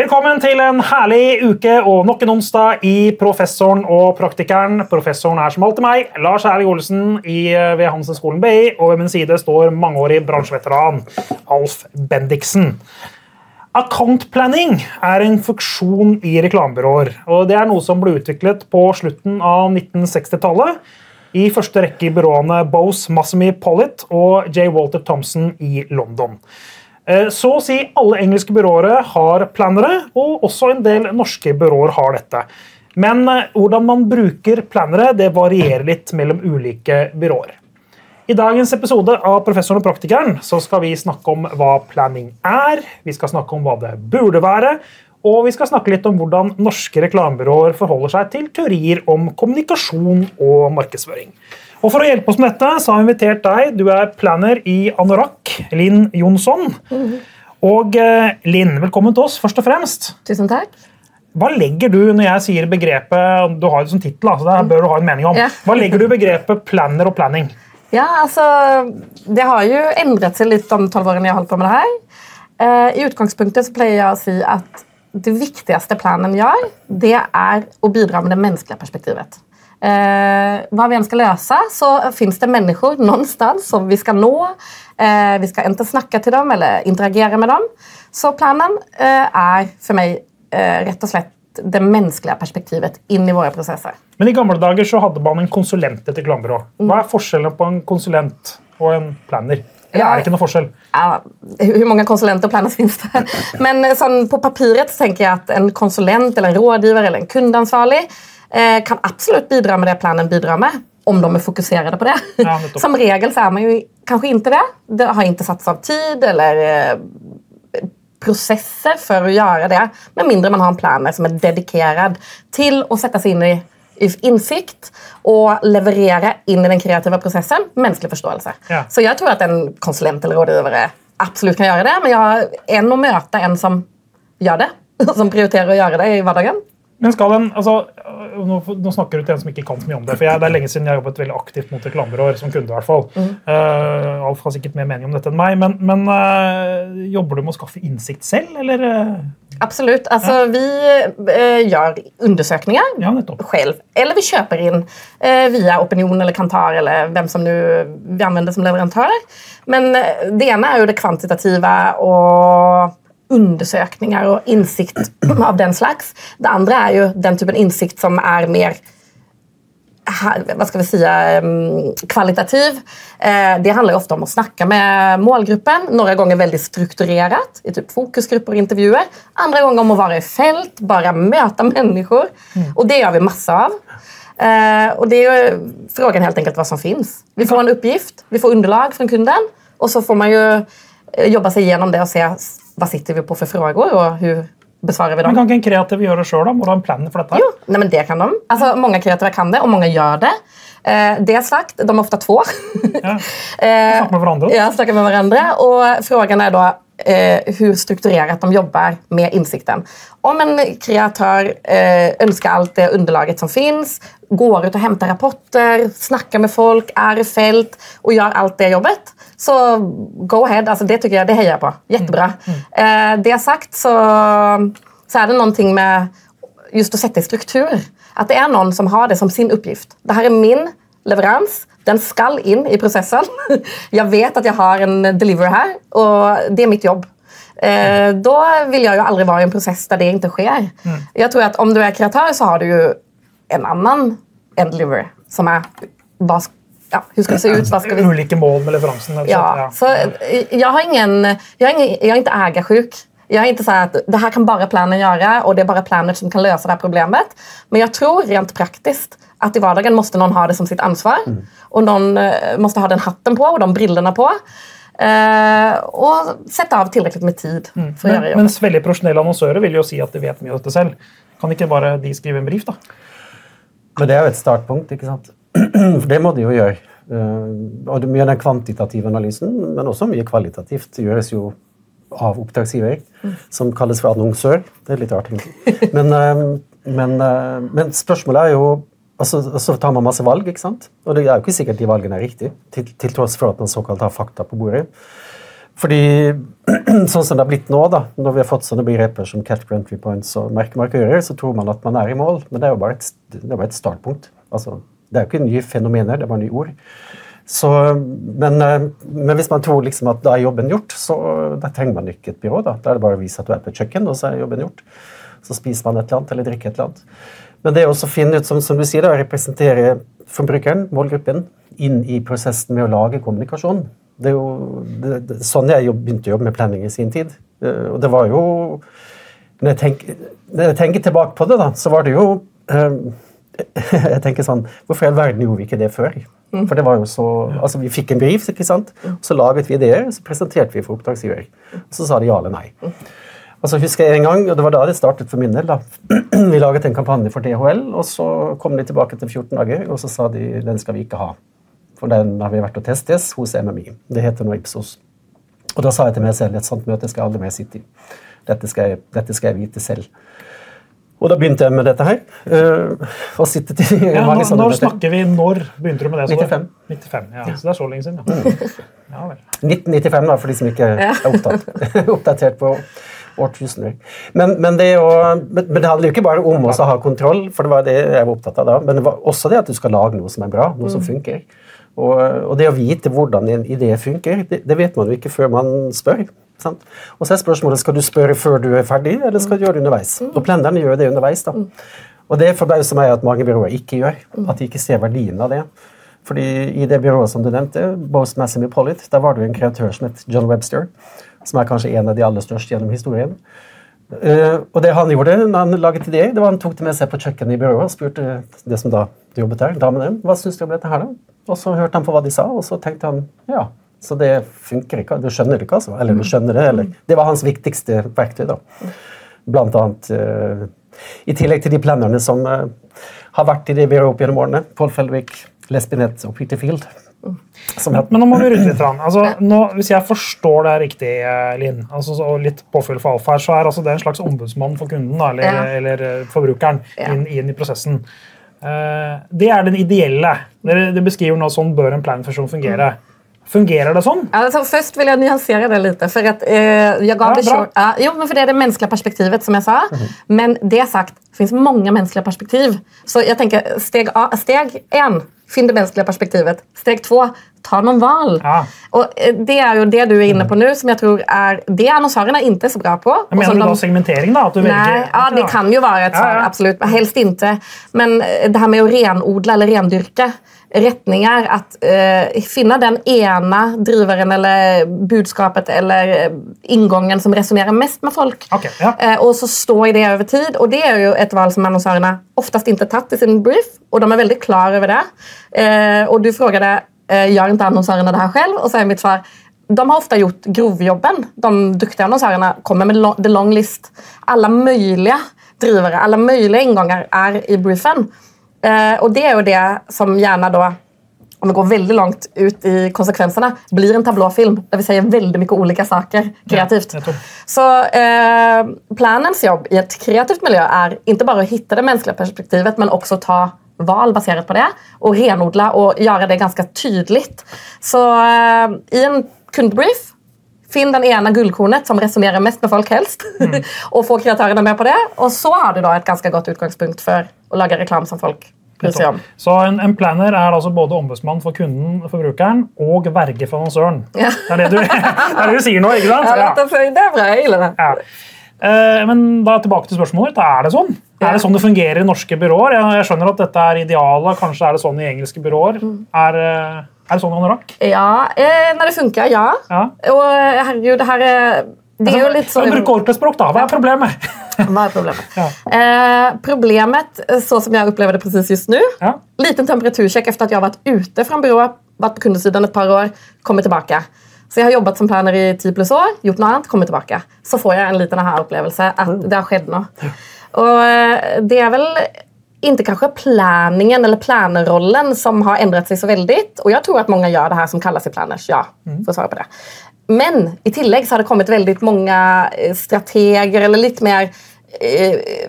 Velkommen til en herlig uke og nok en onsdag i Professoren og Praktikeren. Professoren er som alltid meg, Lars Erling Olsen i, eh, ved Handelshøyskolen BI. Og ved min side står mangeårig bransjeveteran Alf Bendiksen. Account planning er en funksjon i reklamebyråer. og Det er noe som ble utviklet på slutten av 1960-tallet. I første rekke i byråene Bose Massamy Pollitt og J. Walter Thompson i London. Eh, så å si alle engelske byråer har plannere, og også en del norske byråer har dette. Men eh, hvordan man bruker plannere, det varierer litt mellom ulike byråer. I dagens episode av Professoren og praktikeren så skal vi snakke om hva planning er, vi skal snakke om hva det burde være, og vi skal snakke litt om hvordan norske reklamebyråer forholder seg til teorier om kommunikasjon og markedsføring. Og For å hjelpe oss med dette så har vi invitert deg. Du er planner i Anorak, Linn Jonsson. Mm. Og eh, Linn, velkommen til oss, først og fremst. Tusen takk. Hva legger du når jeg sier begrepet Du har det som tittel, så det bør du ha en mening om. Ja. Hva legger du i begrepet planner og planning? Ja, altså, Det har jo endret seg litt om tolv årene jeg har holdt på med det her. Uh, I utgangspunktet så pleier jeg å si at det viktigste planen gjør, det er å bidra med det menneskelige perspektivet eh, hva vi enn skal løse, så fins det mennesker någonstans som vi skal nå. Eh, vi skal enten snakke til dem eller interagere med dem. Så planen eh, er for meg eh, rett og slett det menneskelige perspektivet inn i våre prosesser. Men I gamle dager så hadde man en konsulent i et reklamebyrå. Hva er forskjellen på en konsulent og en planner? Eller er det ikke noe forskjell? Ja, Hvor mange konsulenter og plannere finnes det? Men sånn, på papiret tenker jeg at en konsulent eller en rådgiver eller en kundeansvarlig kan absolutt bidra med det planen bidrar med, om de er fokuserte på det. Ja, Som regel så er man jo kanskje ikke det. Det har ikke satt av tid eller processer prosesser for å gjøre det, med mindre man har en planer som er dedikert til å sette seg inn i innsikt og leverere inn i den kreative prosessen menneskelig forståelse. Ja. Så jeg tror at en konsulent eller rådgiver absolutt kan gjøre det, men jeg, enn å møte en som gjør det, som prioriterer å gjøre det i hverdagen, men skal den, altså, nå, nå, snakker du til en som ikke kan så mye om det. for jeg, Det er lenge siden jeg har jobbet veldig aktivt mot reklamebyråer som kunde. i hvert fall. Mm. Uh, Alf har sikkert mer mening om dette enn meg, men, men uh, jobber du med å skaffe innsikt selv, eller? Uh? Absolutt. Altså, ja. Vi gjør undersøkelser ja, selv. Eller vi kjøper inn via Opinion eller Kantar eller hvem som nu vi anvender som leverandør. Men det ene er jo det kvantitative og undersøkninger og innsikt av den slags. Det andre er jo den typen innsikt som er mer hva skal vi si, kvalitativ. Eh, det handler ofte om å snakke med målgruppen. Noen ganger veldig strukturert, i typ fokusgrupper og intervjuer. Andre ganger om å være i felt, bare møte mennesker. Mm. Og det gjør vi masse av. Eh, og det er jo frågan helt enkelt hva som fins. Vi får en oppgift, vi får underlag fra kunden, og så får man jo eh, jobbe seg gjennom det og se hva sitter vi på for frågor og hun besvarer vi dem? Men Kan ikke en kreativ gjøre det sjøl? Må du ha en plan for dette? Jo, nei, men det kan de. Altså, Mange kreative kan det, og mange gjør det. Eh, det sagt, de er ofte to. ja. Snakker med hverandre. Ja, snakker med hverandre. Og frågan er da eh, hvor strukturerat de jobber med insikten. Om en kreatør eh, ønsker alt det underlaget som finns, går ut og hämtar rapporter, snakker med folk, er i fält og gjør alt det jobbet, så go ahead. Alltså det tycker jeg, det hejar jag på. Jättebra. Mm. Mm. Eh, det sagt så, så er det noe med just å sette i struktur. At det er noen som har det som sin oppgift. här er min leverans. Den skal inn i prosessen. Jeg vet at jeg har en deliverer her, og det er mitt jobb. Eh, da vil jeg jo aldri være i en prosess der det ikke skjer. Mm. Jeg tror at Om du er kreatør, så har du jo en annen en delivery, som er hva, ja, hvordan skal det se ut? Hva skal vi... Ulike mål med leveransen? Ja, så jeg har ingen, jeg har ingen, jeg er ikke ägarsjuk. Jag är inte så att det her kan bare planen gjøre, og det er bare planet som kan løse det här problemet. Men jeg tror rent praktiskt at i hverdagen måste noen ha det som sitt ansvar. Mm. Och någon uh, måste ha den hatten på og de brillene på. Uh, og sette av tilrekkelig med tid. Mm. men. Mens veldig profesjonelle annonsører vil jo si at de vet mye av dette selv. Kan ikke bare de skrive en brief, da? Men det er jo et startpunkt, ikke sant? For det må de jo gjøre. Uh, og mye av den kvantitative analysen, men også mye kvalitativt, gjøres jo av oppdragsgiver, mm. som kalles for annonsør. Det er litt rart, egentlig. Men, men, men spørsmålet er jo Altså, så tar man masse valg, ikke sant? og det er jo ikke sikkert de valgene er riktige, til, til tross for at man såkalt har fakta på bordet. Fordi sånn som det har blitt nå, da, når vi har fått sånne begreper som category entry points og merkemarkører, så tror man at man er i mål, men det er jo bare et, det bare et startpunkt. Altså, det er jo ikke nye fenomener, det er bare nye ord. Så, men, eh, men, hvis man tror liksom at da er jobben gjort, så da trenger man ikke et byrå. Da Da er det bare å vise at du er på et kjøkken, og så er jobben gjort. Så spiser man et eller annet, eller drikker et eller annet. Men det å finne ut, som, som du sier, da, representere forbrukeren, målgruppen, inn i prosessen med å lage kommunikasjon. Det er jo det, det, sånn jeg begynte å jobbe med planning i sin tid. Eh, og det var jo Når jeg tenker, når jeg tenker tilbake på det, da, så var det jo um, Jeg tenker sånn Hvorfor i all verden gjorde vi ikke det før? Mm. For det var jo så, altså Vi fikk en brief, ikke sant? så laget vi ideer, så presenterte vi for oppdragsgiver. Og så sa de ja eller nei. Og så husker jeg en gang, og Det var da det startet for min del. da. Vi laget en kampanje for DHL, og så kom de tilbake til 14 dager og så sa de den skal vi ikke ha. For den har vi vært og testes hos MMI. Det heter nå Ipsos. Og da sa jeg til meg selv et sånt møte skal jeg aldri mer sitte i. Dette skal, jeg, dette skal jeg vite selv. Og da begynte jeg med dette her. Uh, og sitte til ja, mange når, når snakker vi? Når begynte du med det? 95. 95 ja, Så det er så lenge siden, ja. ja 1995, da, for de som ikke er opptatt, oppdatert på årtusener. Men, men, det å, men, det handler jo ikke bare om å ha kontroll, for det var det jeg var opptatt av da, men det var også det at du skal lage noe som er bra, noe som mm. funker. Og, og, det å vite hvordan en idé funker, det, det, vet man jo ikke før man spør. Sant? Og så er spørsmålet skal du spørre før du er ferdig, eller skal du gjøre det underveis. Mm. Og Plenderne gjør det underveis. da. Mm. Og det forbauser meg at mange byråer ikke gjør. Mm. At de ikke ser verdien av det. Fordi I det byrået som du nevnte, Boast Massimo Pollitt, der var det jo en kreatør som het John Webster. Som er kanskje en av de aller største gjennom historien. Uh, og det han gjorde når han laget det, det var han tok det med seg på kjøkkenet i byrået og spurte det som da jobbet der, damene hva syns du om dette her. da? Og så hørte han på hva de sa, og så tenkte han ja, så det funker ikke. Du skjønner det ikke, altså. Eller du skjønner det, eller Det var hans viktigste verktøy, da. Blant annet uh, I tillegg til de plannerne som uh, har vært i det byrået opp gjennom årene. Paul Feldwick, Lesbinet og Peter Field. Men, men, nå må vi rydde litt. Altså, nå, hvis jeg forstår det riktig, eh, Linn, altså, og litt påfyll for alfa her, så er altså det en slags ombudsmann for kunden da, eller, ja. eller, forbrukeren ja. inn, inn, i prosessen. Uh, det er den ideelle. Dere beskriver nå sånn bør en planfusjon fungere. Mm. Fungerer det sånn? Alltså, först vill jag nyansera det lite. För att, eh, jag gav ja, det short, ja, jo, men för det är det mänskliga perspektivet som jag sa. Mm. Men det sagt, det finns många mänskliga perspektiv. Så jag tänker steg, A, steg en, finn det mänskliga perspektivet. Steg två, ta noen val. Ja. Og eh, Det er jo det du er inne på nå, som jeg tror er det ikke er så bra på. Jeg mener du da segmentering? da? Nei, ja, Det kan jo være et svar, ja, absolutt. Helst ikke. Men eh, det her med å renodle eller rendyrke retninger. At uh, finne den ene driveren eller budskapet eller inngangen som resonnerer mest med folk. Okay, ja. uh, og så stå i det over tid. Og det er jo et valg som annonsørene oftest ikke tatt i sin brief, og de er veldig klar over det. Uh, og du spurte gjør ikke annonsörerna det her selv, og så er mitt svar de har ofte gjort grovjobben. De duktiga annonsörerna kommer med the long list. Alle mulige drivere, alle mulige ingångar er i briefen. Eh, og det er jo det som gjerne då om vi går veldig langt ut i konsekvensene, blir en tablåfilm der vi sier veldig mye ulike saker kreativt. Ja, så eh, planens jobb i et kreativt miljø er ikke bare å hitte det menneskelige perspektivet, men også ta valg basert på det, og renodle og gjøre det ganske tydelig. Så uh, i en kundebrief Finn den ene gullkornet som resonnerer mest med folk helst, mm. og få kreatørene med på det. Og så har du da et ganske godt utgangspunkt for å lage reklame som folk bryr seg om. Så en, en, planner er altså både ombudsmann for kunden, forbrukeren, og verge for annonsøren. Ja. Det, er det, du, det er det du sier nå, ikke sant? Ja, det er bra. Jeg det. Ja. Eh, men da tilbake til spørsmålet. Er det sånn? Er det sånn det fungerer i norske byråer? Jeg, skjønner at dette er idealet, kanskje er det sånn i engelske byråer. Mm. Er, eh, er det sånn anorakk? Ja, eh, når det funker, ja. ja. Og herregud, det her er det er jo litt sånn... Bruk ordentlig språk, da. Hva er problemet? Hva er problemet? Ja. Eh, problemet, så som jeg opplever det precis just nå ja. liten temperatursjekk etter at jeg har vært ute fra byrået, vært på kundesiden et par år, kommet tilbake. Så jeg har jobbet som planer i ti pluss år, gjort noe annet, kommet tilbake. Så får jeg en liten opplevelse at det har skjedd noe. Og eh, det er vel ikke kanskje planningen eller planerrollen som har endret seg så veldig. Og jeg tror at mange gjør det her som kalles i planners. Ja, mm. for å svare på det. Men i tillegg så har det kommet veldig mange eh, strateger eller litt mer eh,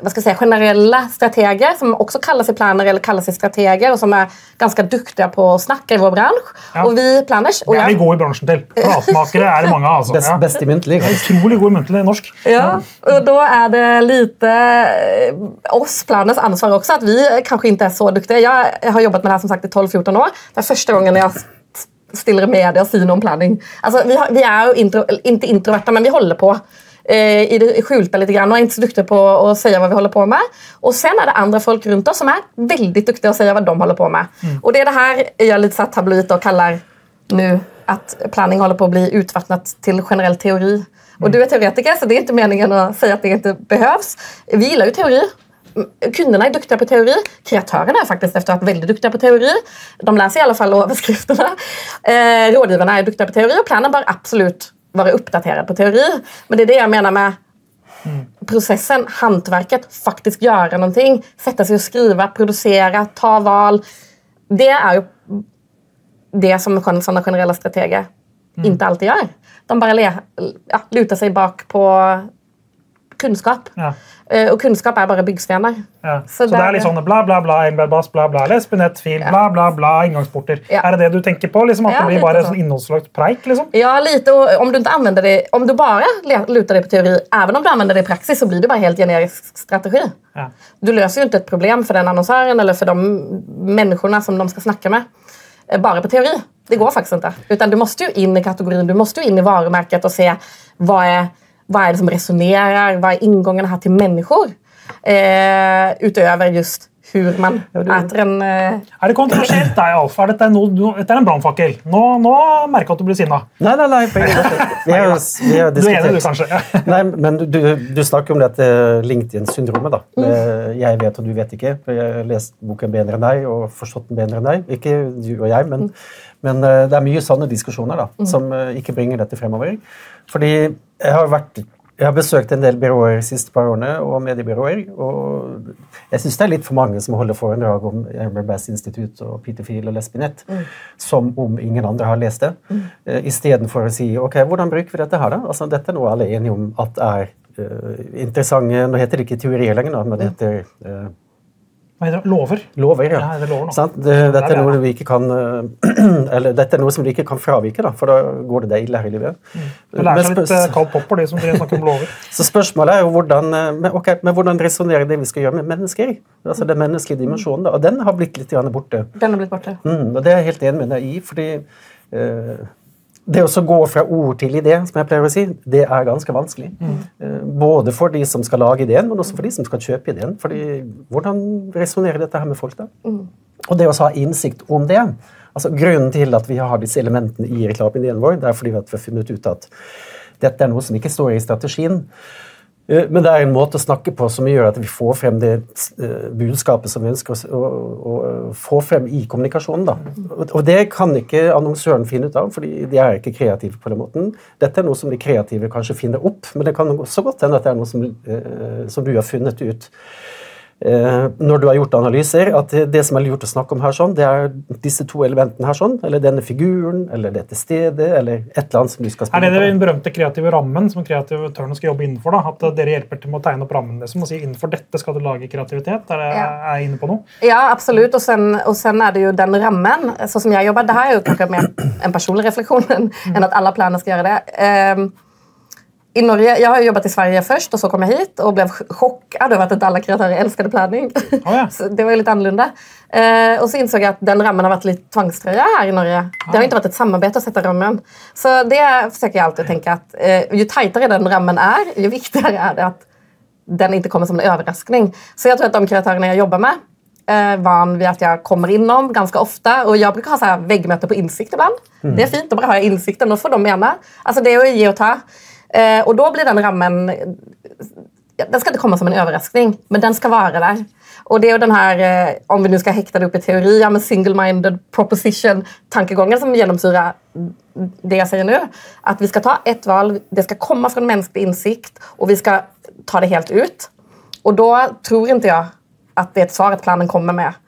vad ska jag säga, generella strateger som också kallar sig planer eller kallar sig strateger och som är ganska duktiga på att snacka i vår bransch. Ja. Och vi planners... Och det är vi gode i branschen till. Pratmakare är det många. Alltså. Bäst, ja. bäst i muntlig. Otroligt god i muntlig norsk. Ja, och då är det lite eh, oss planers ansvar också att vi kanske inte är så duktiga. Jag har jobbat med det här som sagt i 12-14 år. Det är första gången jag stiller i media og sier noe om planning. Altså, vi, har, vi, er jo intro, inte introverta, men vi holder på i det skjulte litt grann, og er ikke så duktige på å si hva vi holder på med. Og sen er det andre folk rundt oss som er veldig duktige å si hva de holder på med. Mm. Og det er det her jeg litt satt tabloid og kaller nå at planning holder på å bli utvattnet til generell teori. Og du er teoretiker, så det er ikke meningen å si at det ikke behøves. Vi gillar jo teori. Kundene er dyktige på teori. Kreatørene er faktisk efter att väldigt duktiga på teori. De leser i alle fall overskriftene. Eh, rådgivarna er dyktige på teori og planen bør absolut vara uppdaterad på teori. Men det är det jag menar med mm. processen, hantverket, faktiskt göra någonting. Sätta sig och skriva, producera, ta val. Det är ju det som sådana generella strateger mm. inte alltid gör. De bara le, ja, lutar sig bak på kunnskap. Ja. Uh, og kunnskap er bare byggstener. Ja. Så, så, det er litt sånn bla, bla, bla, NBBAS, bla, bla, lesbenett, fil, ja. bla, bla, bla, inngangsporter. Ja. Er det det du tenker på? Liksom, at det blir bare sånn innholdslagt preik? Liksom? Ja, lite. Og om du ikke anvender det, om du bare luter deg på teori, even om du anvender det i praksis, så blir det bare helt generisk strategi. Du løser jo ikke et problem for den annonsøren eller for de menneskene som de skal snakke med, eh, bare på teori. Det går faktisk ikke. Utan du må jo inn i kategorien, du må jo inn i varemerket og se hva er vad är det som resonerar? Vad är ingången här till människor? Eh, utöver just hur man spiser en eh... Er det kontroversielt deg, Alf? Er dette, no, dette er en brannfakkel. Nå, nå merker jeg at du blir sinna. Nei, nei, nei. Vi har, vi har du er enig, du, kanskje? nei, men du, du, snakker om dette LinkedIn-syndromet. da. Mm. Jeg vet og du vet ikke. Jeg har lest boken bedre enn deg og forstått den bedre enn deg. Ikke du og jeg, men, mm. Men eh, det er mye sånne diskusjoner da, mm. som eh, ikke bringer dette fremover. Fordi jeg har vært jeg har besøkt en del byråer de siste par årene, og mediebyråer. og Jeg syns det er litt for mange som holder foredrag om Erbert Bass Institute og Peter Fiel og Lesbinett mm. som om ingen andre har lest det. Mm. Uh, Istedenfor å si ok, hvordan bruker vi dette her, da? Altså, Dette er noe alle er enige om at er uh, interessante Nå heter det ikke teorier lenger, men det heter uh, hva heter det? Lover? Lover, ja. ja det lover det, dette, er noe vi ikke kan, eller, dette er noe som vi ikke kan fravike, da, for da går det deg ille her i livet. Mm. Det lærer seg litt uh, kald popper, de som snakker om lover. Så spørsmålet er jo hvordan, eh, men, okay, men hvordan resonnerer det vi skal gjøre med mennesker. Altså Den menneskelige dimensjonen. da, og Den har blitt litt borte. Den har blitt borte. Mm, og Det er jeg helt enig med deg i. fordi uh, det å gå fra ord til idé, som jeg pleier å si, det er ganske vanskelig. Mm. Både for de som skal lage ideen, men også for de som skal kjøpe ideen. Fordi, hvordan resonnerer dette her med folk, da? Mm. Og det å ha innsikt om det altså Grunnen til at vi har disse elementene i reklameideen vår, det er fordi vi har funnet ut at dette er noe som ikke står i strategien. Eh, men det er en måte å snakke på som gjør at vi får frem det eh, budskapet som vi ønsker å, å, å få frem i kommunikasjonen. Da. Og det kan ikke annonsøren finne ut av, fordi de er ikke kreative på den måten. Dette er noe som de kreative kanskje finner opp, men det kan også godt hende at det er noe som, eh, som du har funnet ut når du har gjort analyser, at det som er lurt å snakke om her, sånn, det er disse to elementene her, sånn, eller denne figuren, eller dette stedet, eller et eller annet som du skal spille på. Er det den berømte kreative rammen som kreativtørene skal jobbe innenfor? da? At dere hjelper til med å tegne opp rammen liksom, og si innenfor dette skal du lage kreativitet? Er, det, ja. er jeg inne på noe? Ja, absolutt. Og sen, og sen er det jo den rammen. Sånn som jeg jobber, det her er jo kanskje mer en personlig refleksjon enn at alle planer skal gjøre det. Um, i Norge, Jag har jobbat i Sverige først, og så kom jeg hit og ble chockad över att alle kreatörer älskade planning. Oh ja. det var litt annorlunda. Eh, och så insåg jeg at den rammen har vært litt tvangstrøya her i Norge. Det har ikke vært et samarbeid å sette rammen. Så det forsøker jeg alltid å tenke at eh, ju tajtare den rammen er, jo viktigere er det at den ikke kommer som en överraskning. Så jeg tror at de kreatörerna jeg jobber med eh, van vid at jeg kommer innom ganske ofte. Og jeg bruker ha så här väggmöte på innsikt ibland. Mm. Det er fint, da bare har jeg innsikten. Då får de mene. Alltså det er å gi og ta. Eh, og da blir den rammen Den skal ikke komme som en overraskning, men den skal være der. Og det er jo den her, eh, Om vi nå skal hekte det opp i teori, ja, med single-minded proposition-tankegangen som gjennomsyrer det jeg sier nå. At vi skal ta ett valg, det skal komme fra en menneskelig innsikt, og vi skal ta det helt ut. Og da tror ikke jeg at det er et svar at planen kommer med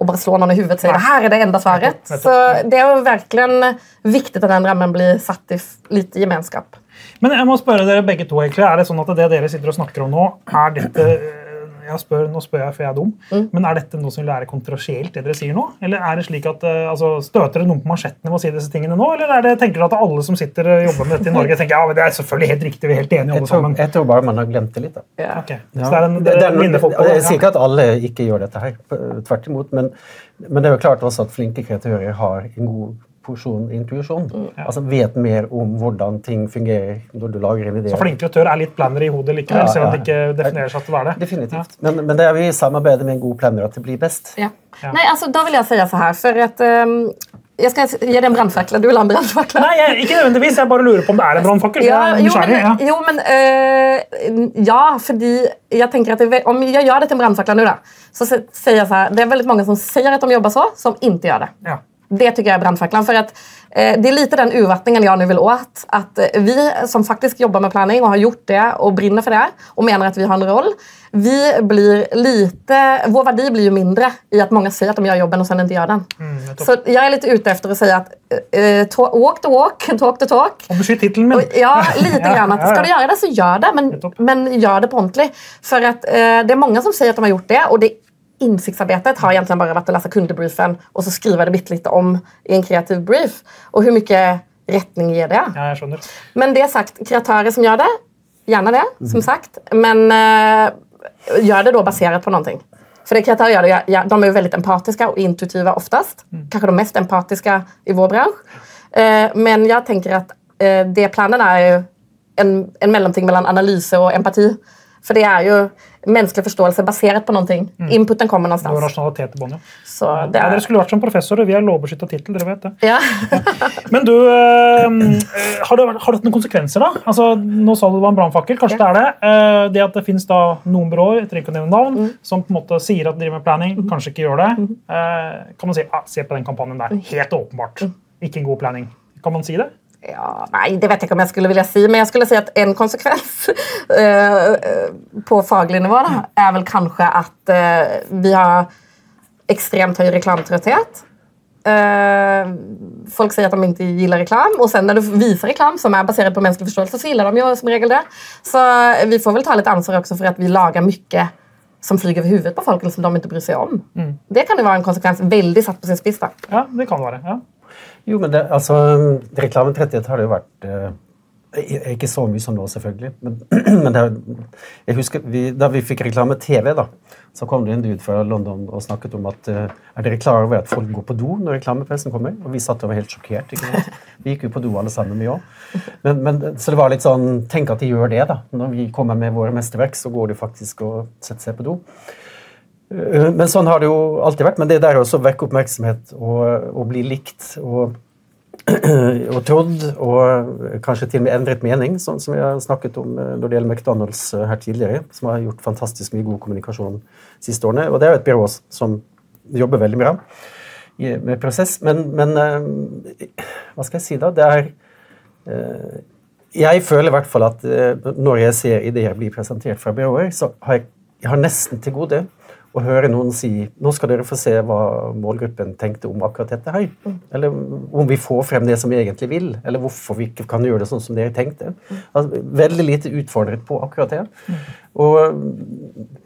og bare slå noen i hodet og si det her er det enda svaret. Så det er jo virkelig viktig at den rammen blir satt i litt gemenskap. Men jeg må spørre dere begge to, egentlig. Er det sånn at det dere sitter og snakker om nå, er dette spør, nå spør jeg for jeg er dum, mm. men er dette noe som vil være kontrasielt, det dere sier nå? Eller er det slik at, uh, altså, Støter det noen på mansjettene med å si disse tingene nå, eller er det, tenker dere at alle som sitter og jobber med dette i Norge, tenker ja, men det er selvfølgelig helt riktig, vi er helt enige alle sammen? Jeg tror bare man har glemt det litt. da. Ja. Okay. Ja. Så det er en, det, det er Jeg sier ikke at alle ikke gjør dette her, tvert imot, men, men det er jo klart også at flinke kreatører har en god porsjon intuisjon. Mm. Altså vet mer om hvordan ting fungerer når du lager en idé. Så flinkere kreatør er litt planner i hodet likevel, ja, selv om det ikke definerer seg til å være det? Definitivt. Ja. Men, men, det er vi samarbeider med en god planner at det blir best. Ja. Nei, altså, Da vil jeg si så her, for at um, jeg skal gi deg en brannfakkel. Du vil ha en brannfakkel? Nei, jeg, ikke nødvendigvis. Jeg bare lurer på om det er en brannfakkel. Ja, jo, men, jo, men øh, ja, fordi jeg tenker at det, Om jeg gjør det til en brannfakkel nå, da, så sier jeg så her Det er veldig mange som sier at de jobber så, som ikke gjør det. Ja. Det tycker jag är brandfacklan. För att, eh, det är lite den urvattningen jag nu vill åt. Att eh, vi som faktiskt jobbar med planning och har gjort det och brinner för det och menar att vi har en roll. Vi blir lite, vår värde blir ju mindre i att många säger att de gör jobben och sen inte gör den. Mm, jag så jag är lite ute efter att säga att eh, walk the walk, talk the talk. Och beskydd titeln min. Ja, lite grann. Att, ska du göra det så gör det, men, men gör det på ordentlig. För att eh, det är många som säger att de har gjort det och det innsiktsarbeidet har egentlig bare vært å lese kundebriefen og så skrive det bitte litt om i en kreativ brief. Og hvor mye retning gir det? Ja, jeg skjønner. Men det sagt, kreatører som gjør det, gjerne det, som mhm. sagt. Men uh, gjør det da basert på noe. For det kreatører gjør det, ja, de er jo veldig empatiske og intuitive oftest. Mm. Kanskje de mest empatiske i vår bransje. Uh, men jeg tenker at uh, det planen er jo en, en mellomting mellom analyse og empati. For det er jo menneskelig forståelse basert på noe. Mm. Inputen kommer någonstans. sted rasjonalitet i bånn, ja. Så er... ja, dere skulle vært som professor, vi har lovbeskytta tittel. dere vet det. Ja. Men du, øh, har, det, har det noen konsekvenser, da? Altså, nå sa du det var en brannfakkel. Kanskje ja. det er det. Uh, det at det finnes da noen byråer jeg trenger ikke å nevne navn, mm. som på en måte sier at de driver med planning, mm. kanskje ikke gjør det. Uh, kan man si ah, se på den kampanjen der. Helt åpenbart. Mm. Ikke en god planning. Kan man si det? Ja, nei, det vet jeg ikke om jeg skulle ville si, men jeg skulle si at en konsekvens uh, på faglig nivå da, er vel kanskje at uh, vi har ekstremt høy reklametrøtthet. Folk sier at de ikke liker reklam, og sen når du viser reklam som er basert på menneskelig forståelse, så gillar de jo som regel det. Så vi får vel ta litt ansvar også for at vi lager mye som flyger over hodet på folk, eller som de ikke bryr seg om. Mm. Det kan jo være en konsekvens veldig satt på sin spiss. Ja, det kan være, ja. Jo, men det, altså, reklametrettighet har det jo vært eh, Ikke så mye som nå, selvfølgelig. Men, men det, jeg husker vi, da vi fikk reklame-TV, da, så kom det en dude fra London og snakket om at eh, er dere klar over at folk går på do når reklamepressen kommer? Og vi satt og var helt sjokkert. Vi gikk jo på do alle sammen, vi òg. Så det var litt sånn Tenk at de gjør det, da. Når vi kommer med våre mesterverk, så går de faktisk og setter seg på do. Eh, men sånn har det jo alltid vært. Men det der også å vekke oppmerksomhet og, og bli likt og, og, trodd, og kanskje til og med endret mening, sånn som vi har snakket om eh, når det gjelder McDonald's eh, her tidligere, som har gjort fantastisk mye god kommunikasjon de siste årene. Og det er jo et byrå som jobber veldig bra med prosess. Men, men hva skal jeg si, da? Det er Jeg føler i hvert fall at når jeg ser ideer bli presentert fra byråer, så har jeg, jeg har nesten til gode å høre noen si nå skal dere få se hva målgruppen tenkte om akkurat dette her. Mm. Eller om vi får frem det som vi egentlig vil, eller hvorfor vi ikke kan gjøre det sånn som dere tenkte. Mm. Altså, veldig lite utfordret på akkurat det. Mm. Og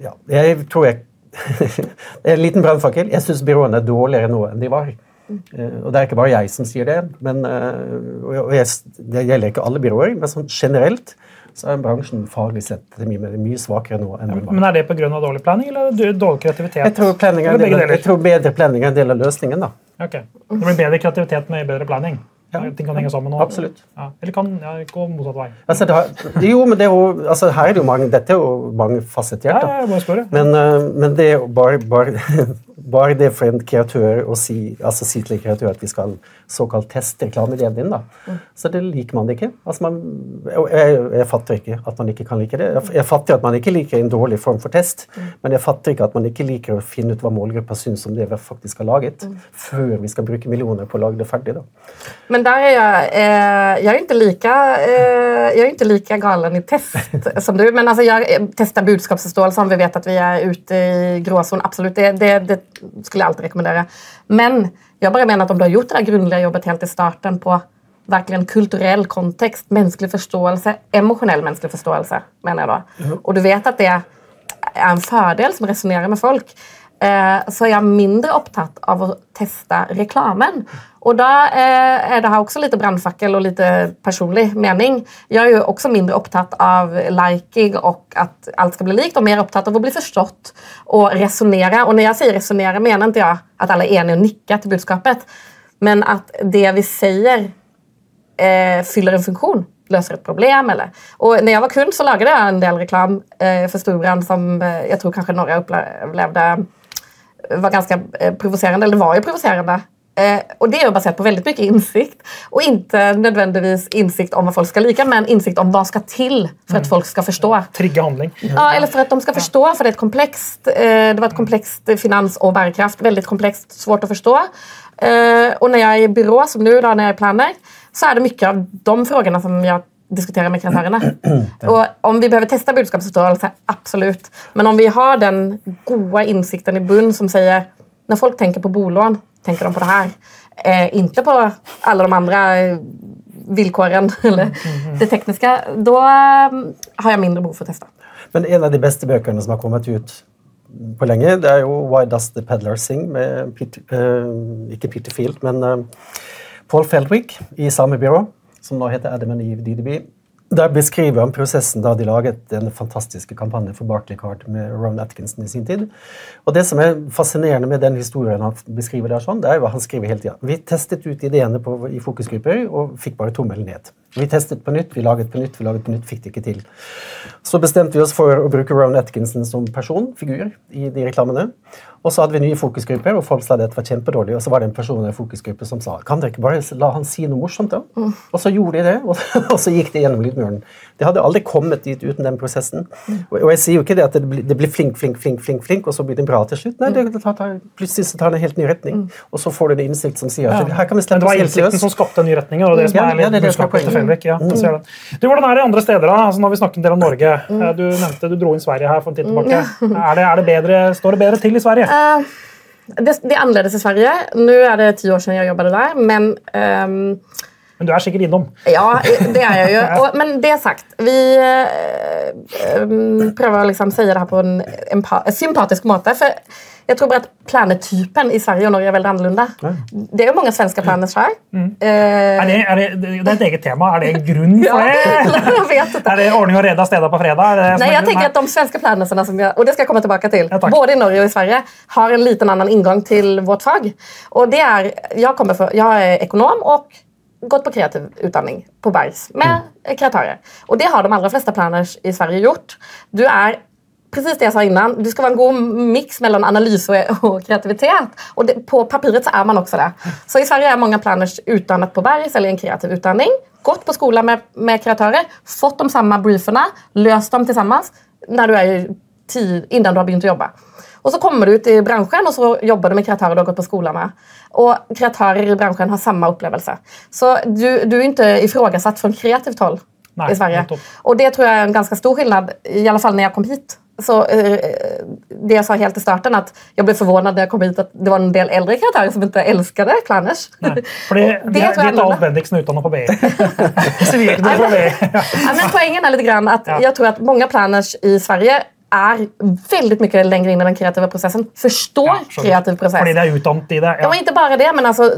ja, jeg tror jeg Det er en liten brannfakkel. Jeg syns byråene er dårligere nå enn de var. Uh, og det er ikke bare jeg som sier det. Men, uh, og jeg, det gjelder ikke alle byråer, men sånn generelt så er bransjen faglig sett mye, mye svakere nå. enn ja, Men Er det pga. dårlig planning eller dårlig kreativitet? Jeg tror, del, jeg tror bedre planning er en del av løsningen. da. Ok, Det blir bedre kreativitet med bedre planning? Ja. Ting kan henge sammen? Og, Absolutt. Ja. Eller kan ja, gå motsatt vei? Altså, har, jo, men det er jo, altså, her er det jo mange, Dette er jo mangefasettert. Ja, ja, spørre. Men, uh, men det er jo bare, bare bare det for en kreatør å si, altså si til en kreatør at vi skal såkalt teste reklameideen din, da. Mm. så det liker man det ikke. Altså man, jeg, jeg, fatter ikke at man ikke kan like det. Jeg, jeg fatter at man ikke liker en dårlig form for test, mm. men jeg fatter ikke at man ikke liker å finne ut hva målgruppa syns om det vi faktisk har laget, mm. før vi skal bruke millioner på å lage det ferdig. da. Men der er jeg, eh, jeg er ikke like, eh, jeg er ikke like galen i test som du. Men altså, jeg tester budskapsforståelse om vi vet at vi er ute i gråsonen. Absolutt. Det, det, det skulle jeg alltid rekommendere. Men jeg bare mener at om du har gjort det der grundige jobbet helt i starten på verkligen kulturell kontext, mänsklig förståelse, emotionell mänsklig förståelse menar jag då. Mm. Och du vet att det är en fördel som resonerar med folk. Eh, så er jeg mindre opptatt av å teste reklamen. Og da eh, er det her også litt brannfakkel og litt personlig mening. Jeg er jo også mindre opptatt av liking og at alt skal bli likt, og mer opptatt av å bli forstått og resonnere. Og når jeg sier resonnere, mener ikke jeg at alle er enige og nikker til budskapet, men at det vi sier, eh, fyller en funksjon løser et problem. Eller. Og når jeg var kund, så laget jeg en del reklam eh, for Storbrann som eh, jeg tror kanskje Norge opplevde var ganska eh, provocerande, eller var ju provocerande. Eh, och det är baserat på väldigt mycket insikt. Och inte nödvändigtvis insikt om vad folk ska lika, men insikt om vad ska till för att mm. folk ska förstå. Trigga handling. Ja, eller för att de ska förstå, för det är ett komplext, eh, det var ett komplext finans och bärkraft, väldigt komplext, svårt att förstå. Eh, och när jag är i byrå, som nu då, när jag är planer, så är det mycket av de frågorna som jag diskutere med kriteriene. Og om vi behøver teste budskapsforståelse, absolutt. Men om vi har den gode innsikten i bunn som sier når folk tenker på bolån, tenker de på det her. Eh, ikke på alle de andre vilkårene eller det tekniske. Da eh, har jeg mindre behov for å teste. Men en av de beste bøkene som har kommet ut på lenge, det er jo 'Why Does the Peddler Sing?' med Peter, eh, ikke Peter Field, men eh, Paul Feldwick i samme byrå som nå heter Adam and Eve DDB. Der beskriver han prosessen da de laget den fantastiske kampanjen for Barclaycard med Ron Atkinson i sin tid. Og Det som er fascinerende med den historien han beskriver der, sånn, det er jo hva han skriver hele tida. Vi testet ut ideene på, i fokusgrupper og fikk bare tommelen ned. Vi testet på nytt, vi laget på nytt, vi laget på nytt, fikk det ikke til. Så bestemte vi oss for å bruke Rowan Atkinson som person, figur, i de reklamene. Og så hadde vi nye fokusgrupper, og folk sa det var kjempedårlig. Og så var det en person i en fokusgruppe som sa kan dere ikke bare la han si noe morsomt. da? Mm. Og så gjorde de det, og, og så gikk det gjennom lydmuren. Det hadde aldri kommet dit uten den prosessen. Mm. Og, og, jeg sier jo ikke det at det blir, det blir, flink, flink, flink, flink, flink, og så blir det bra til slutt. Nei, det, det tar, plutselig så tar det en helt ny retning. Mm. Og så får du en innsikt som sier at her kan vi slippe oss helt løs. Det var innsikten som skapte den nye retningen, og det som er litt ja, det, ja. Jeg ser mm. Du, Hvordan er det andre steder? da? Altså, har vi snakket en del om Norge. Mm. Du nevnte du dro inn Sverige her for en tid tilbake. Er det, er det bedre, står det bedre til i Sverige? Uh, det, det, er annerledes i Sverige. Nå er det ti år siden jeg jobbet der, men um, Men du er sikkert innom? Ja, det er jeg jo. Og, men det sagt, vi um, prøver å liksom si det her på en, en, en sympatisk måte. for jeg tror bare at planetypen i Sverige og Norge er veldig annerledes. Det er jo mange svenske planer her. Mm. Uh, er det, er det, det, er et eget tema. Er det en grunn for det? ja, er det ordning og reda steder på fredag? Nei, jeg tenker at de svenske planene, og det skal jeg komme tilbake til, ja, både i Norge og i Sverige, har en liten annen inngang til vårt fag. Og det er, jeg, for, jeg er økonom og gått på kreativ utdanning på Bergs med mm. kreatører. Og det har de aller fleste planer i Sverige gjort. Du er precis det jag sa innan. Det ska vara en god mix mellan analys och, och kreativitet. Och det, på papiret så är man också det. Så i Sverige är många planners utdannet på Bergs eller en kreativ utdanning. Gått på skola med, med kreatörer, fått de samme brieferna, löst dem tillsammans när du är tid, innan du har begynt å jobbe. Og så kommer du ut i branschen og så jobber du med kreatører du har gått på skole med. Og kreatører i branschen har samme opplevelse. Så du, du er ikke ifrågasatt fra kreativt håll Nej, i Sverige. Og det tror jeg er en ganske stor skillnad, i alle fall når jeg kom hit. Så eh, Det jeg sa helt i starten, at jeg ble forvirret da jeg kom hit at det var en del eldre kreatører som ikke elsket Planners. det er Alf Bendiksen utdannet på. Så vi er ja, men litt grann at ja. jeg tror at mange Planners i Sverige er veldig mye lenger inn i den kreative prosessen. Forstår ja, kreativ prosess. Fordi det er utdannet i det. Ja. Og ikke bare det, men altså,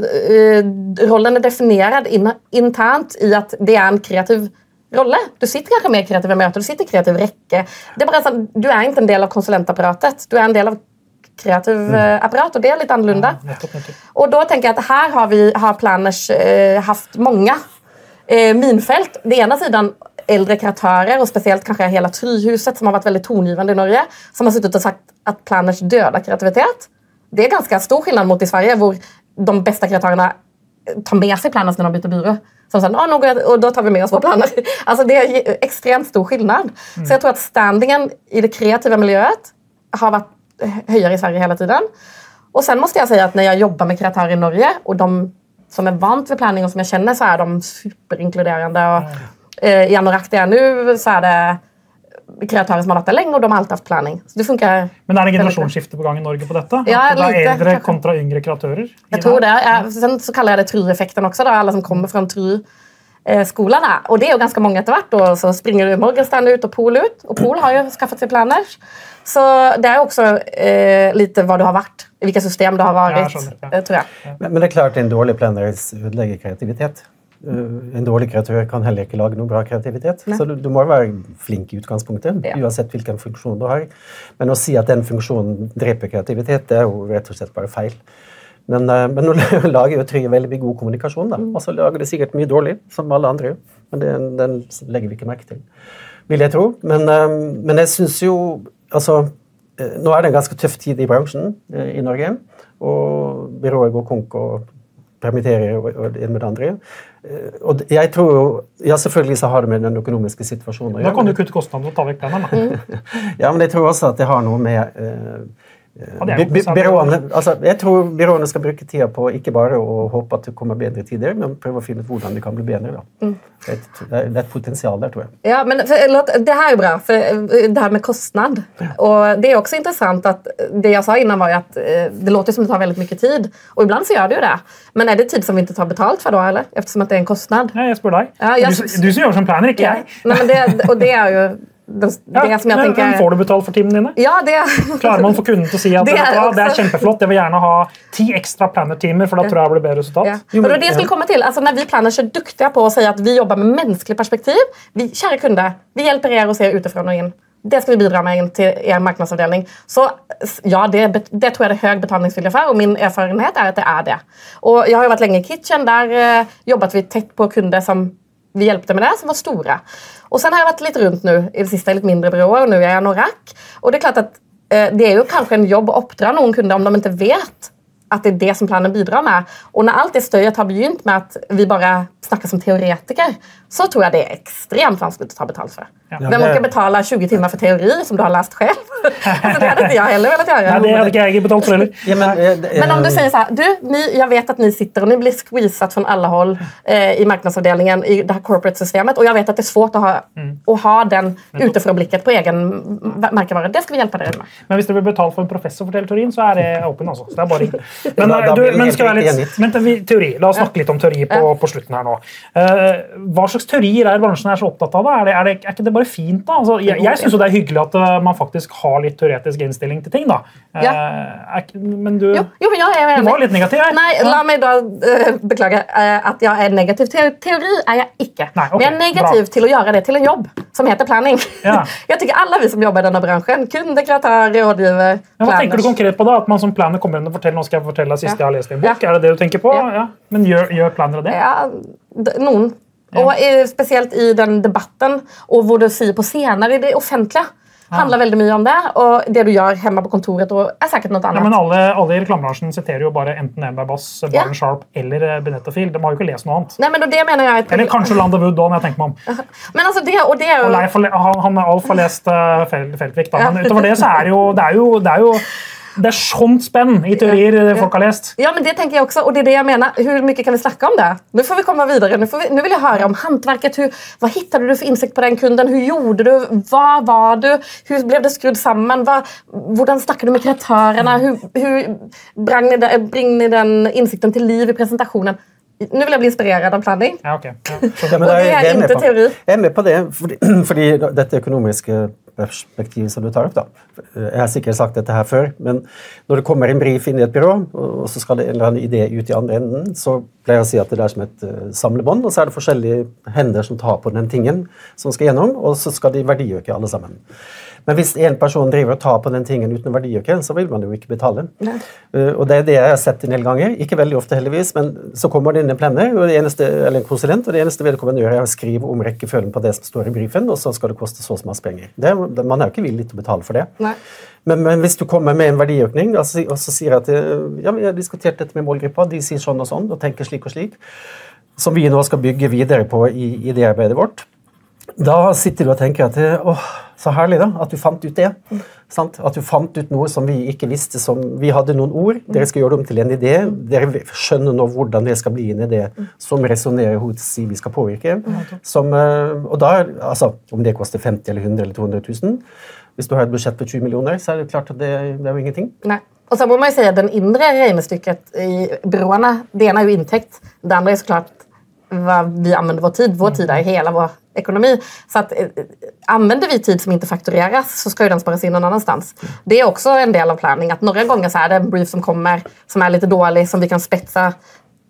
rollen er definert internt i at det er en kreativ rolle. Du sitter kanskje med kreative møter, du sitter i kreativ rekke. Det er sånn, du er ikke en del av konsulentapparatet. Du er en del av kreativ mm. Eh, apparat, og det er litt annerledes. Og da tenker jeg at her har vi har Planners eh, hatt mange eh, minfelt. Det ene siden eldre kreatører, og spesielt kanskje hele Tryhuset, som har vært veldig tongivende i Norge, som har sittet og sagt at Planners døde kreativitet. Det er ganske stor forskjell mot i Sverige, hvor de beste kreatørene tar med seg planer når de byter byrå. Som sen, ah, noe, og da tar vi med oss våre planer. Alltså det er extremt stor skillnad. Mm. Så jeg tror at standingen i det kreative miljøet har vært høyere i Sverige hele tiden. Og sen måste jeg si at når jeg jobber med kreatører i Norge, og de som er vant ved planning, og som jeg kjenner, så er de superinkluderende. Og, eh, I Anorak det er nu så er det kreatører som har hatt det lenge, og de har alltid hatt planning. Så det funker Men er det generasjonsskifte på gang i Norge på dette? Ja, At det er lite, eldre kontra yngre kreatører? Jeg tror det. Ja, sen så kaller jeg det Tru-effekten også. Da. Alle som kommer fra Tru eh, skolen da. Og det er jo ganske mange etter hvert. Og så springer Morgenstern ut og Pol ut. Og Pol har jo skaffet seg planer. Så det er jo også eh, litt hva du har vært. Hvilket system du har vært, Ja, jeg skjønner, ja. eh, tror jeg. Men, men det er klart en dårlig planer ødelegger kreativitet. Uh, en dårlig kreatør kan heller ikke lage noe bra kreativitet. Så du, du må være flink i utgangspunktet, Ja. uansett hvilken funksjon du har. Men å si at den funksjonen dreper kreativitet, det er jo rett og slett bare feil. Men, uh, men nå lager jo Trygve veldig mye god kommunikasjon. da. Og så lager det sikkert mye dårlig, som alle andre. Men det, den legger vi ikke merke til, vil jeg tro. Men, uh, men jeg syns jo Altså, nå er det en ganske tøff tid i bransjen i Norge. Og byrået går konk og permitterer og, og med det andre. Eh, Og jeg tror jo, ja Selvfølgelig så har det med den økonomiske situasjonen å Da kan du kutte kostnadene og ta vekk da. Ja, men jeg tror også at det har noe med eh, Det er jo byråene, altså, jeg tror byråene skal bruke tida på ikke bare å håpe at det kommer bedre tider, men prøve å finne ut hvordan de kan bli bedre. Da. Mm. Det, er et, det er et potensial der, tror jeg. Ja, men for, låt, det här är bra, för eh, det her med kostnad. Og det er også interessant at det jeg sa innan var jo att eh, det låter som det tar veldig mye tid. og ibland så gjør det jo det. Men er det tid som vi ikke tar betalt for da, eller? Eftersom at det er en kostnad. Ja, jeg spør deg. Ja, jeg- du, du som gjør som planer, ikke jeg. Nei, men det, og det er ju det, Ja, det som jeg men, men. Får du betalt for timene dine? Ja, det... Klarer man få kunden til å si at Det er er, det er kjempeflott, jeg vil gjerne ha ti ekstra planner-timer, for da tror jeg det blir bedre resultat? Ja. Det var det skulle komme til, altså, Når vi planners är dyktige på å si at vi jobber med menneskelig perspektiv. Vi, Kjære kunder, vi hjelper dere å se utenfra og inn. Det skal vi bidra med inn til er marknadsavdelning. Så ja, det, det tror jeg det er høy betalingsvilje for, og min erfarenhet er at det er det. Og Jeg har jo vært lenge i Kitchen. Der eh, jobbat vi tett på kunder som vi hjelpte med det, som var stora. Och sen har jag varit lite runt nu i det sista i lite mindre byråer och nu är jag Norak. Och det är klart att eh, det är ju kanske en jobb att uppdra någon kunde om de inte vet at det er det som planen bidrar med. Og når alt det støyet har begynt med at vi bare snakker som teoretikere, så tror jeg det er ekstremt vanskelig å ta betalt for. Ja. Hvem orker betale 20 timer for teori som du har lest selv? altså, det hadde ikke jeg heller velat gjøre. Nei, det hadde ikke jeg betalt for heller. Ja, men, eh, det- Men om du sier sånn du, ni, jeg vet at ni sitter og ni blir squeezat fra alle håll eh, i marknadsavdelningen i det her corporate-systemet og jeg vet at det er svårt å ha, å ha den utifrån-blicket på egen merkevare. Det skal vi hjelpe dere med. Men hvis dere vil betale for en professor for teorien, så er det åpen. altså. Så det er bare. Men, Da- da eh, du, men skal være litt, men, teori. La oss snakke litt om teori på, på slutten her nå. Uh, hva slags teorier er bransjen er så opptatt av? da? Er, det, er, det, er ikke det bare fint? da? Altså, jeg jeg syns det er hyggelig at eh, man faktisk har litt teoretisk innstilling til ting. da. Uh, er, men du, Jo, jo är du var litt negativ her. Nei, la meg da uh, beklage att jag är negativ teori. er jeg ikke. Nei, okay, Men jeg er negativ bra. til å gjøre det til en jobb som heter planning. Ja. jeg tycker alle vi som jobber i denne bransjen, kunde, kreatør, rådgiver, Men hva tenker du konkret på da? At man som planner kommer inn og forteller nå skal jeg fortelle det siste Ja. jeg har lest i en bok? Ja. Er det det du tenker på? Ja. Ja. Men gjør, gjør av det? Ja, noen. Og eh, spesielt i den debatten, og hvor du sier på scener i det offentlige, handler veldig mye om det. Og det du gjør hjemme på kontoret, og er sikkert noe annet. Ja, men alle, alle i reklamebransjen siterer jo bare enten Enberg Bass, Ja. Sharp eller eh, Benetta Field. De har jo ikke lest noe annet. Nei, men det mener jeg er Eller kanskje Landa Wood, da, når jeg tenker meg om. Men altså, det, og det er Og jo Leif, har le- han, han Alf har lest uh, Fel, Feltvik, da. Men utover det så er det jo Det er jo, det er jo det er sånt spenn i teorier eh, folk har lest. Ja, men det tenker jeg også, og det er det jeg mener. Hvor mye kan vi snakke om det? Nå får vi komme videre. Nå, får vi, nå vil jeg høre om hantverket. Hva fant du for innsikt på den kunden? Hvordan gjorde du? Hva var du? Hvordan ble det skrudd sammen? Hva, hvordan snakket du med kreatørene? Hvordan hur brang ni, den- innsikten till liv i presentasjonen? Nå vil jeg bli inspirerad av planning. Ja, ok. Ja. Ja, men Og det er ikke teori. Jeg er med på det, fordi, fordi dette økonomiske perspektivet som du tar opp, da. Jeg har sikkert sagt dette her før, men når det kommer en brief inn i et byrå, og så skal det en eller annen idé ut i andre enden, så pleier jeg å si at det er som et eh, samlebånd, og så er det forskjellige hender som tar på den tingen som skal gjennom, og så skal de verdiøke alle sammen. Men hvis en person driver og tar på den tingen uten å så vil man jo ikke betale. Uh, og det er det jeg har sett en del ganger. Ikke veldig ofte, heldigvis, men så kommer det inn en plenner og det eneste, eller en konsulent, og det eneste vedkommende gjør, er å skrive om rekkefølgen på det som står i brifen, og så skal det koste så og så masse penger. Det, man er jo ikke villig til å betale for det. Nei. Men, men hvis du kommer med en verdiøkning og så, og så sier at eh, ja, vi har diskutert dette med målgruppa, de sier sånn og sånn og tenker slik og slik, som vi nå skal bygge videre på i, i det arbeidet vårt, da sitter du og tenker at eh, åh, Så herlig da, at du fant ut det. Sant? At du fant ut noe som vi ikke visste. som Vi hadde noen ord. Dere skal gjøre det om til en idé. Dere skjønner nå hvordan det skal bli en idé som resonnerer hos de vi skal påvirke. Som, eh, og da, altså, Om det koster 50 eller 100 eller 200 000 Hvis du har et budsjett på 20 millioner, så er det klart at det, det er jo ingenting. Nei. Og så må man jo si at Den indre regnestykket i byråene det ene er jo inntekt. Det andre er så klart hva vi använder vår tid. Vår tid er hele vår ekonomi. Så att, eh, använder vi tid som ikke faktureras så skal ju den sparas in någon annanstans. Det er også en del av planning. Att några gånger så är det en brief som kommer som er litt dålig som vi kan spetsa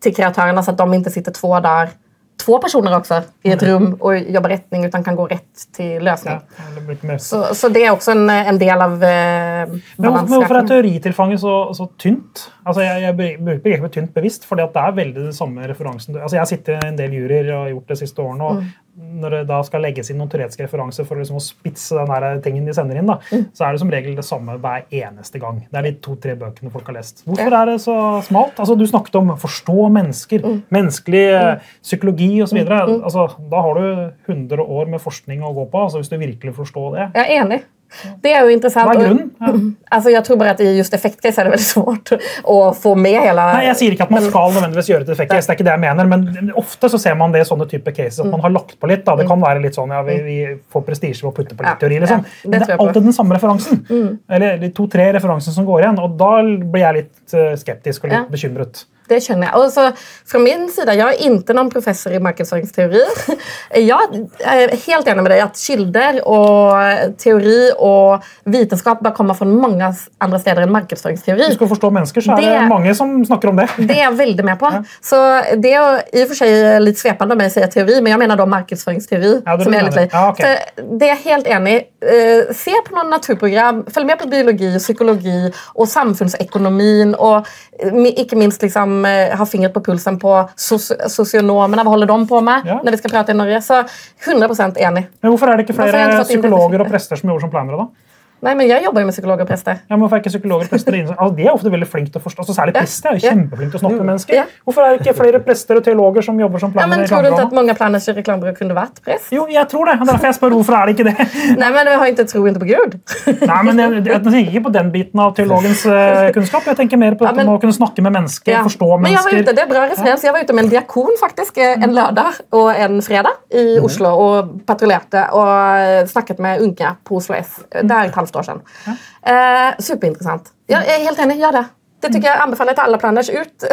til kreatörerna så att de ikke sitter två dagar två personer også i et rum og jobber retning, utan kan gå rett til løsning. Ja, så, så, det er også en, en del av eh, Men Hvorfor er teoritilfanget så, så tynt? Altså, jeg, jeg bruker begrepet tynt bevisst, for det er veldig den samme referansen. Altså, jeg har sittet i en del juryer og har gjort det de siste årene. og mm når det da skal legges inn noen teoretiske referanser for liksom å spitse den der tingen de sender inn, da, mm. så er det som regel det samme hver eneste gang. Det er de to-tre bøkene folk har lest. Hvorfor ja. er det så smalt? Altså, du snakket om forstå mennesker, mm. menneskelig mm. psykologi osv. Mm. mm. Altså, da har du 100 år med forskning å gå på altså, hvis du virkelig forstår det. Jeg er enig. Det er jo interessant. Hva er grunnen? Ja. Altså, jeg tror bare at I just effektcase er det veldig svårt å få med hele Nei, Jeg sier ikke at man skal nødvendigvis gjøre et effektcase, det er ikke det jeg mener, men ofte så ser man det i sånne type cases at man har lagt på litt. Da. Det kan være litt sånn ja, vi, vi får prestisje ved å putte på litt teori. liksom. Ja, det, det, er alltid den samme referansen. Mm. Eller to-tre referanser som går igjen. Og da blir jeg litt eh, skeptisk og litt ja. bekymret. Det skjønner jeg. Og så fra min sida, Jeg er ikke noen professor i markedsføringsteori. Jeg er helt enig med deg at kilder og teori og vitenskap bør komme fra mange andre steder enn markedsføringsteori. Du skal forstå mennesker, så er det, det mange som snakker om det. Det er jeg veldig med på. Ja. Så Det er i og for seg litt svepende om jeg sier teori, men jeg mener da markedsføringsteori. Ja, som er litt ja, okay. Så det er jeg helt enig i. Uh, se på noen naturprogram, følg med på biologi, psykologi og samfunnsøkonomien, og ikke minst liksom har fingret på pulsen på sosionomene. Hva holder de på med ja. når vi skal prate i Norge? Så 100 enig. Men Hvorfor er det ikke flere psykologer og prester som jobber som planere? da? Nei, men Jeg jobber jo med psykologer og prester. Ja, men hvorfor er ikke psykologer og prester altså, De er ofte veldig flinke til å forstå, altså, Særlig prester er jo kjempeflinke til å snakke med mennesker. Ja. Hvorfor er det ikke flere prester og teologer som jobber som planer? Ja, men Tror du ikke at mange planers i reklamebyrå kunne vært prest? Jo, jeg tror det. Derfor jeg spør hvorfor er det ikke det. Nei, men Vi har ikke tro på Gud. Nei, men Jeg, jeg, tenker ikke på den biten av teologens uh, kunnskap. Jeg tenker mer på ja, men, å kunne snakke med mennesker, ja. forstå mennesker. Men jeg var ute, det er bra referens. Jeg var ute med en diakon faktisk, eh, en lørdag og en fredag i mm. Oslo og patruljerte og snakket med unge på Oslo S. Er et halvt år siden. Ja. Eh, superinteressant. Ja, jeg er helt enig. Gjør det. Det tycker jeg anbefaler til alle planers ut.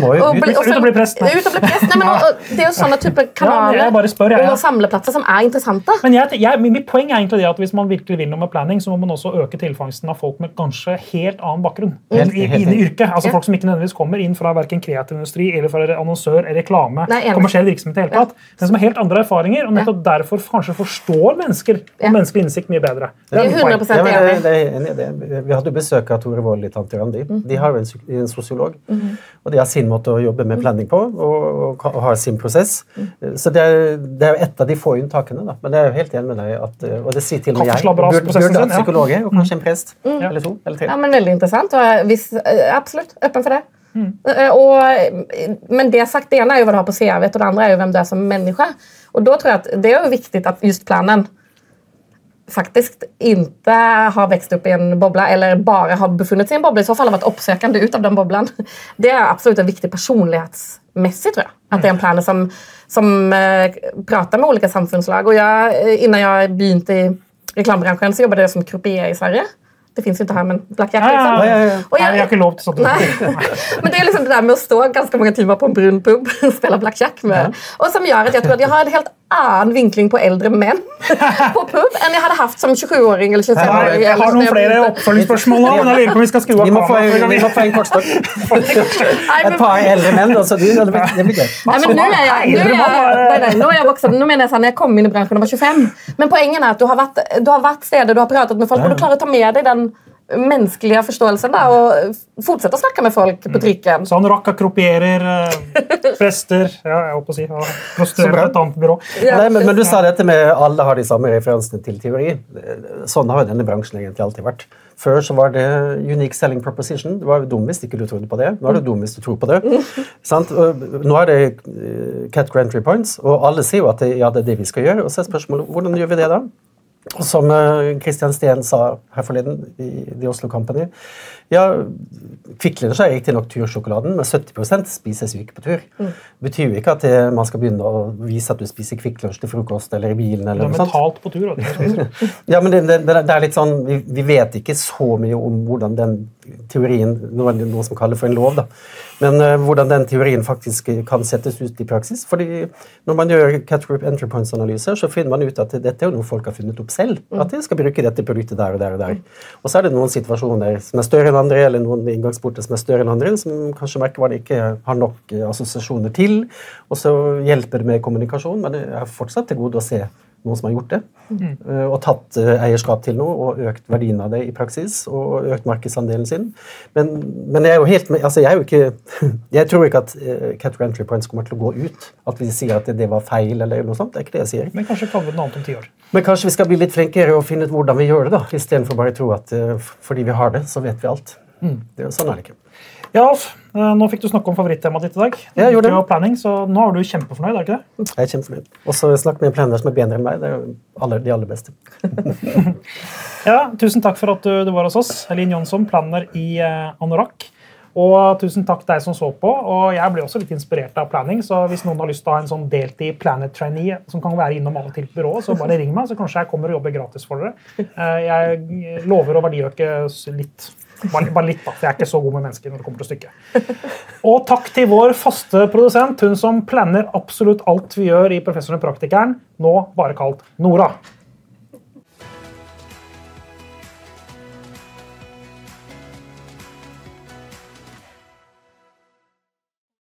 Må jo ut, og bli prest. Ut og bli prest. Nei, men, og, det er jo sånne type kanaler ja, spør, ja, ja. og samleplasser som er interessante. Men jeg, jeg, Mitt poeng er egentlig det at hvis man virkelig vil noe med planning, så må man også øke tilfangsten av folk med kanskje helt annen bakgrunn helt, i, i, i yrket. Altså Folk som ikke nødvendigvis kommer inn fra verken kreativ industri eller fra annonsør, reklame, Nei, kommersiell virksomhet i hele tatt. Men som har helt andre erfaringer, og nettopp derfor kanskje forstår mennesker og menneskelig innsikt mye bedre. Det er 100 enig. Vi hadde besøk av Tore Wold i Tante Randi. Mm de har jo en, en sosiolog. Mm -hmm. Og de har sin måte å jobbe med planning på og, og, og har sin prosess. Mm. Så det er, det er, jo et av de få unntakene. Da. Men jeg er jo helt enig med deg, at, og det sier til og med jeg, burde, burde hatt psykologer og kanskje en prest. Mm. Eller to. eller tre. Ja, men Veldig interessant. og hvis, eh, Absolutt åpen for det. Mm. Og, men det sagt, det ene er jo hva du har på CV-et, og det andre er jo hvem du er som menneske. Og da tror jeg at Det er jo viktig at just planen faktisk ikke har vokst opp i en boble eller bare har befunnet seg i en boble, i så fall har vært oppsøkende ut av den boblen. Det er absolutt en viktig personlighetsmessig, tror jeg. At det er en plan som, som uh, prater med ulike samfunnslag. Og jeg, eh, Innan jeg begynte i reklamebransjen, så jobbet jeg som croupier i Sverige. Det fins jo ikke her, men blackjack. Liksom. Ja, ja, ja. Jeg, Nei, jeg har ikke lov til sånt. men det er liksom det der med å stå ganske mange timer på en brun pub og spille blackjack med, og som gjør at jeg tror at jeg har en helt annen vinkling på eldre menn på pub enn jeg hadde hatt som 27-åring eller 25-åring. Jeg har noen flere oppfølgingsspørsmål nå, men jeg lurer på om vi skal skru av kameraet. Vi må få en kortstokk. Et par eldre menn, altså. Du, det blir gøy. Men nå er jeg, nå er jeg, nå er jeg voksen. Nå mener jeg sånn, jeg kom inn i bransjen da jeg var 25. Men poenget er at du har vært, du har vært steder, du har pratet med folk, og du klarer å ta med deg den menneskelige forståelsen da, og fortsette å snakke med folk på trykken trikken. Så han rakka kropierer, fester ja, jeg håper å si, prostituerer et annet byrå. Ja. Nei, men, men, du sa dette med alle har de samme referansene til teori. Sånn har jo denne bransjen egentlig alltid vært. Før så var det unique selling proposition. Det var dum hvis ikke du trodde på det. Nå er det dum hvis du tror på det. Nå er det eh, cat grantry points, og alle sier jo at det, ja, det er det vi skal gjøre. Og så er spørsmålet hvordan gjør vi det da? Som Kristian Steen sa her forleden i The Oslo Company ja, Kvikk Lunsj er riktignok tursjokoladen, men 70 spises jo ikke på tur. Mm. Det betyr jo ikke at det, man skal begynne å vise at du spiser Kvikk Lunsj til frokost eller i bilen. eller noe sånt. Er på tur. ja, men det, det, det, er litt sånn, vi, vi, vet ikke så mye om hvordan den teorien Noe, noe som kaller for en lov. da, Men uh, hvordan den teorien faktisk kan settes ut i praksis. fordi Når man gjør Cat Group Entry Points-analyser, så finner man ut at dette er noe folk har funnet opp selv. Mm. At de skal bruke dette produktet der og der. Og der. Og så er det noen situasjoner som er større enn andre, eller noen inngangsporter som er større enn andre, som kanskje merker ikke har nok eh, assosiasjoner til. Og så hjelper det med kommunikasjon, men det er fortsatt til gode å se noen som har gjort det. Mm. Eh, og tatt eh, eierskap til noe og økt verdien av det i praksis. Og økt markedsandelen sin. Men, men jeg er jo helt altså jeg er jo ikke jeg tror ikke at uh, Category Entry Points kommer til å gå ut. At vi sier at det var feil. eller noe sånt, det er ikke det jeg sier. Men kanskje kan vi noe annet om ti år. Men kanskje vi skal bli litt flinkere og finne ut hvordan vi gjør det. da, Istedenfor bare å tro at fordi vi har det, så vet vi alt. Mm. Det, sånn er det ikke. Ja, Alf, eh, nå fikk du snakke om favorittemaet ditt i dag. Jeg gjorde det. Planning, så nå er du kjempefornøyd, er ikke det? Jeg er kjempefornøyd. Og så snakke med en planer som er bedre enn meg. Det er aller, de aller beste. ja, Tusen takk for at du, var hos oss. Elin Jonsson, planner i uh, Anorak. Og tusen takk deg som så på. og Jeg ble også litt inspirert av planning. så Hvis noen har lyst til å ha en sånn deltid Planet trainee som kan være innom og til byrået, så bare ring meg, så kanskje jeg kommer og jobber gratis for dere. Eh, jeg lover å verdiøke litt bare, bare, litt, da, for jeg er ikke så god med mennesker når det kommer til stykket. Og takk til vår faste produsent, hun som planner absolutt alt vi gjør i Professoren og praktikeren, nå bare kalt Nora.